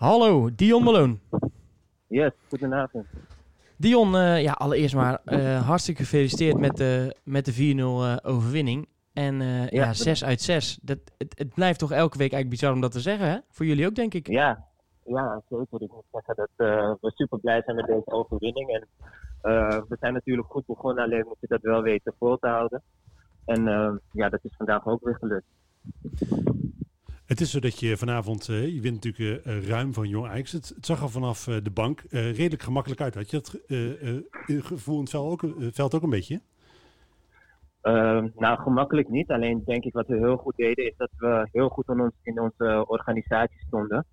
Hallo, Dion Malone. Yes, goedenavond. Dion, uh, ja, allereerst maar uh, hartstikke gefeliciteerd met de, met de 4-0 uh, overwinning. En ja, ja, 6 uit 6. Dat, het, het, blijft toch elke week eigenlijk bizar om dat te zeggen, hè? Voor jullie ook, denk ik. Ja, ja zeker. Ik moet zeggen dat we super blij zijn met deze overwinning. En we zijn natuurlijk goed begonnen, alleen moet je dat wel weten vol te houden. En ja, dat is vandaag ook weer gelukt. Het is zo dat je vanavond, uh, je wint natuurlijk uh, ruim van Jong Ajax. Het, zag er vanaf de bank redelijk gemakkelijk uit. Had je dat gevoel in veld ook, veld ook een beetje? Ehm, nou, gemakkelijk niet. Alleen denk ik wat we heel goed deden, is dat we heel goed in, ons, in onze organisatie stonden.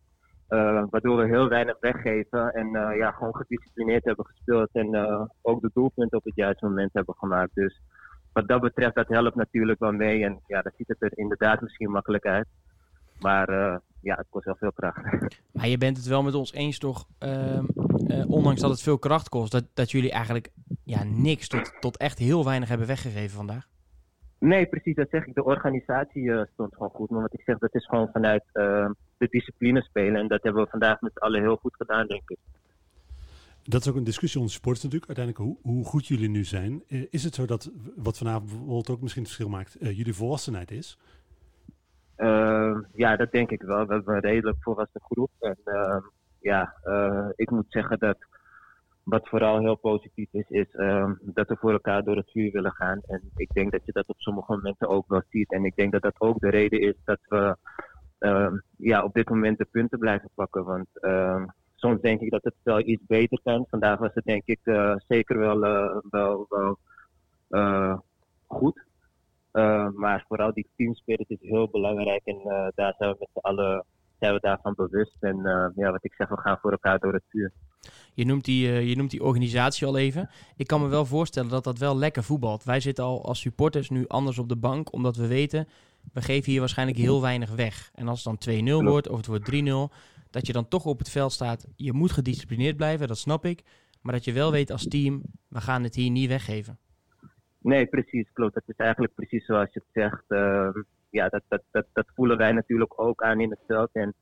waardoor we heel weinig weggeven en ja, gewoon gedisciplineerd hebben gespeeld. En ook de doelpunten op het juiste moment hebben gemaakt. Dus wat dat betreft, dat helpt natuurlijk wel mee. En ja, dan ziet het er inderdaad misschien makkelijk uit. Maar uh, ja, het kost wel veel kracht. Maar je bent het wel met ons eens toch, uh, uh, ondanks dat het veel kracht kost, dat, dat jullie eigenlijk ja, niks tot, tot echt heel weinig hebben weggegeven vandaag? Nee, precies, dat zeg ik. De organisatie stond gewoon goed. Maar wat ik zeg, dat is gewoon vanuit ehm, de discipline spelen. En dat hebben we vandaag met z'n allen heel goed gedaan, denk ik. Dat is ook een discussie onder sports natuurlijk, uiteindelijk hoe, hoe goed jullie nu zijn. is het zo dat, wat vanavond bijvoorbeeld ook misschien het verschil maakt, jullie volwassenheid is? Uh, ja, dat denk ik wel. We hebben redelijk volwassen groep. En uh, ja, uh, ik moet zeggen dat wat vooral heel positief is, is uh, dat we voor elkaar door het vuur willen gaan. En ik denk dat je dat op sommige momenten ook wel ziet. En ik denk dat dat ook de reden is dat we ja, op dit moment de punten blijven pakken. Want soms denk ik dat het wel iets beter kan. Vandaag was het denk ik zeker wel, wel, wel goed. Uh, maar vooral die teamspirit is heel belangrijk en uh, daar zijn we met z'n allen zijn we daarvan bewust. En uh, ja, wat ik zeg, we gaan voor elkaar door het vuur. Je noemt, die, je noemt die organisatie al even. Ik kan me wel voorstellen dat dat wel lekker voetbalt. Wij zitten al als supporters nu anders op de bank, omdat we weten, we geven hier waarschijnlijk heel weinig weg. En als het dan 2-0 wordt of het wordt 3-0, dat je dan toch op het veld staat. Je moet gedisciplineerd blijven, dat snap ik. Maar dat je wel weet als team, we gaan het hier niet weggeven. Nee, precies, klopt. Het is eigenlijk precies zoals je het zegt. Uh, ja, dat, dat, dat, dat voelen wij natuurlijk ook aan in het veld. En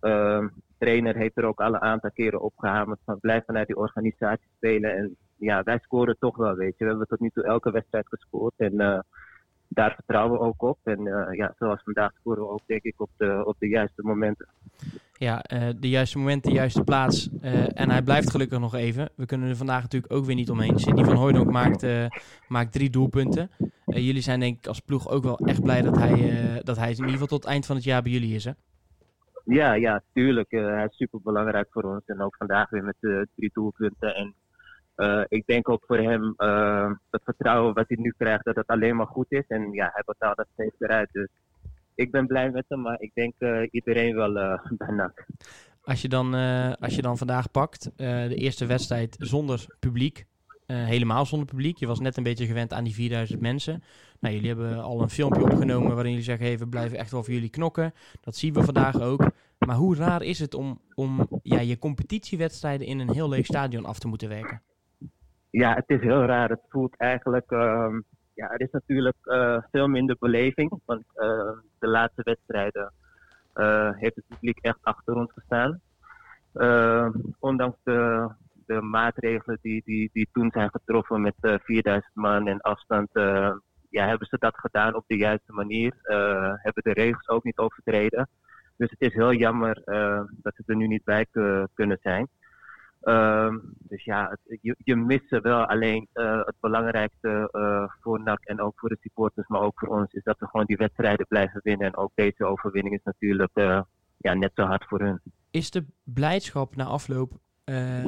uh, de trainer heeft er ook alle aantal keren opgehamerd van blijf vanuit die organisatie spelen. En ja, wij scoren toch wel, weet je. We hebben tot nu toe elke wedstrijd gescoord. En uh, daar vertrouwen we ook op. En uh, ja, zoals vandaag scoren we ook, denk ik, op de, op de juiste momenten. Ja, uh, de juiste moment, de juiste plaats. Uh, en hij blijft gelukkig nog even. We kunnen er vandaag natuurlijk ook weer niet omheen. Sidney van Hooydonk maakt, maakt drie doelpunten. jullie zijn denk ik als ploeg ook wel echt blij dat hij, dat hij in ieder geval tot het eind van het jaar bij jullie is, hè? Ja, ja, tuurlijk. hij is super belangrijk voor ons. En ook vandaag weer met drie doelpunten. En ik denk ook voor hem het vertrouwen wat hij nu krijgt, dat het alleen maar goed is. En ja, hij betaalt dat steeds eruit. Dus ik ben blij met hem, maar ik denk uh, iedereen wel bij NAC. Als je, dan, als je dan vandaag pakt, de eerste wedstrijd zonder publiek, helemaal zonder publiek. Je was net een beetje gewend aan die 4000 mensen. Nou, jullie hebben al een filmpje opgenomen waarin jullie zeggen: hey, we blijven echt wel voor jullie knokken. Dat zien we vandaag ook. Maar hoe raar is het om, om ja, je competitiewedstrijden in een heel leeg stadion af te moeten werken? ja, het is heel raar. Het voelt eigenlijk. Uh, ja, er is natuurlijk uh, veel minder beleving. Want uh, de laatste wedstrijden uh, heeft het publiek echt achter ons gestaan. ondanks de, de maatregelen die, die, die toen zijn getroffen met 4000 man en afstand. ja, hebben ze dat gedaan op de juiste manier. hebben de regels ook niet overtreden. Dus het is heel jammer dat ze er nu niet bij kunnen zijn. Um, dus ja, je, je mist ze wel. Alleen uh, het belangrijkste uh, voor NAC en ook voor de supporters, maar ook voor ons, is dat we gewoon die wedstrijden blijven winnen. En ook deze overwinning is natuurlijk uh, ja, net zo hard voor hun. Is de blijdschap na afloop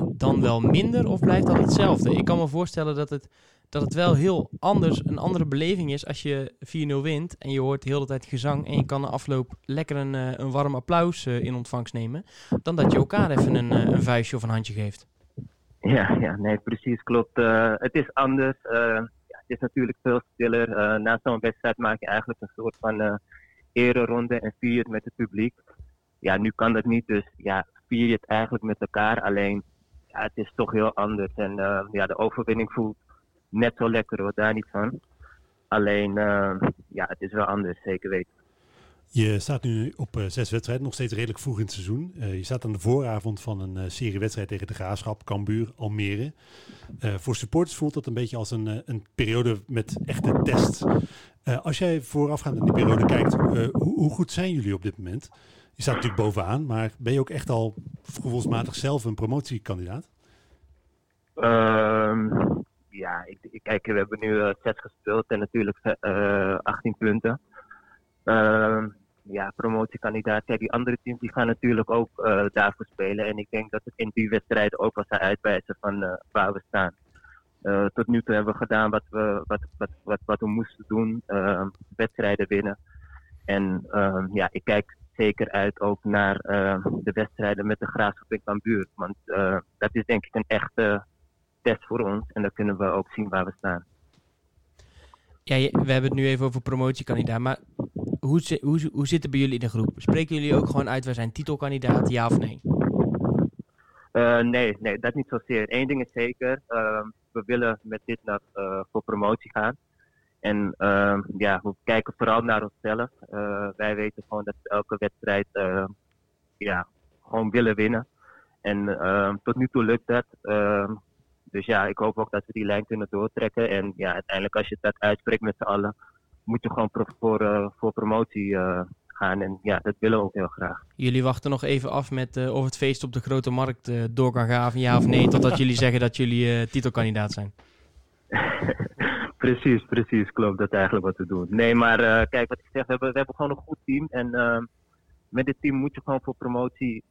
dan wel minder of blijft dat hetzelfde? Ik kan me voorstellen dat het dat het wel heel anders, een andere beleving is als je 4-0 wint en je hoort de hele tijd gezang en je kan de afloop lekker een, eh, een warm applaus uh, in ontvangst nemen, dan dat je elkaar even een, uh, een vuistje of een handje geeft. Ja, ja nee, precies, klopt. Uh, het is anders. ja, het is natuurlijk veel stiller. na zo'n wedstrijd maak je eigenlijk een soort van ereronde en vier het met het publiek. Ja, nu kan dat niet, dus ja, vier je het eigenlijk met elkaar. Alleen, ja, het is toch heel anders. En ja, de overwinning voelt net zo lekker hoor, daar niet van. Alleen, uh, ja, het is wel anders, zeker weten. Je staat nu op uh, zes wedstrijden, nog steeds redelijk vroeg in het seizoen. Uh, je staat aan de vooravond van een uh, serie wedstrijd tegen de Graafschap, Cambuur, Almere. voor supporters voelt dat een beetje als een, een periode met echte test. als jij voorafgaand aan die periode kijkt, hoe, hoe, goed zijn jullie op dit moment? Je staat natuurlijk bovenaan, maar ben je ook echt al gevoelsmatig zelf een promotiekandidaat? Ja, ik, kijk, we hebben nu zes gespeeld en natuurlijk 18 punten. Uh, ja, promotiekandidaat. Kijk, die andere teams die gaan natuurlijk ook daarvoor spelen. En ik denk dat het in die wedstrijden ook wel zou uitwijzen van waar we staan. Tot nu toe hebben we gedaan wat we, wat, wat, wat, wat we moesten doen. Ehm, wedstrijden winnen. En ehm, ja, ik kijk zeker uit ook naar de wedstrijden met de Graafschap in Cambuur. Want dat is denk ik een echte test voor ons. En dan kunnen we ook zien waar we staan. Ja, we hebben het nu even over promotiekandidaat. Maar hoe, hoe, hoe zit het bij jullie in de groep? Spreken jullie ook gewoon uit, wij zijn titelkandidaat, ja of nee? Uh, nee, nee, dat niet zozeer. Eén ding is zeker, uh, we willen met dit naar, uh, voor promotie gaan. En ehm, ja, we kijken vooral naar onszelf. Eh, wij weten gewoon dat we elke wedstrijd ja, gewoon willen winnen. En ehm, tot nu toe lukt dat. Dus ja, ik hoop ook dat we die lijn kunnen doortrekken. En ja, uiteindelijk als je dat uitspreekt met z'n allen, moet je gewoon voor, uh, voor promotie uh, gaan. En ja, dat willen we ook heel graag. Jullie wachten nog even af met uh, of het feest op de grote markt door kan gaan, ja of nee, totdat jullie zeggen dat jullie titelkandidaat zijn. precies, precies, klopt. Dat is eigenlijk wat we doen. Nee, maar kijk, wat ik zeg, we hebben, we hebben gewoon een goed team. En ehm, met dit team moet je gewoon voor promotie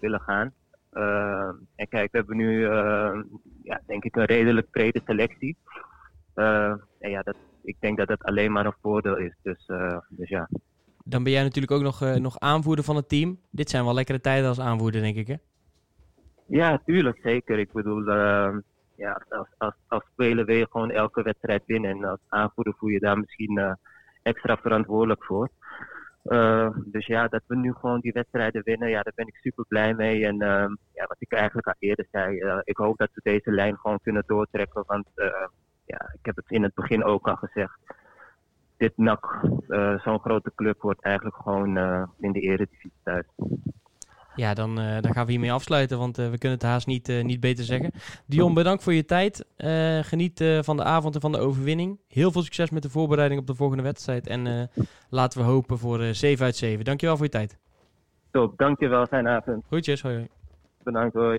willen gaan. Ehm, en kijk, we hebben nu, ehm, ja, denk ik, een redelijk brede selectie. en ja, dat, ik denk dat dat alleen maar een voordeel is. Dus, dus ja. Dan ben jij natuurlijk ook nog, nog aanvoerder van het team. Dit zijn wel lekkere tijden als aanvoerder, denk ik, hè? Ja, tuurlijk, zeker. Ik bedoel, ja, als, als, als speler wil je gewoon elke wedstrijd winnen. En als aanvoerder voel je daar misschien extra verantwoordelijk voor. Dus ja, dat we nu gewoon die wedstrijden winnen, ja, daar ben ik super blij mee. En ja, wat ik eigenlijk al eerder zei, ik hoop dat we deze lijn gewoon kunnen doortrekken. Want ja, ik heb het in het begin ook al gezegd. Dit NAC, uh, zo'n grote club, wordt eigenlijk gewoon uh, in de eredivisie thuis. Ja, dan, uh, dan gaan we hiermee afsluiten, want we kunnen het haast niet, niet beter zeggen. Dion, bedankt voor je tijd. geniet van de avond en van de overwinning. Heel veel succes met de voorbereiding op de volgende wedstrijd. En laten we hopen voor 7 uit 7. Dankjewel voor je tijd. Top, dankjewel. Fijne avond. Groetjes, hoi. hoi. Bedankt, hoi.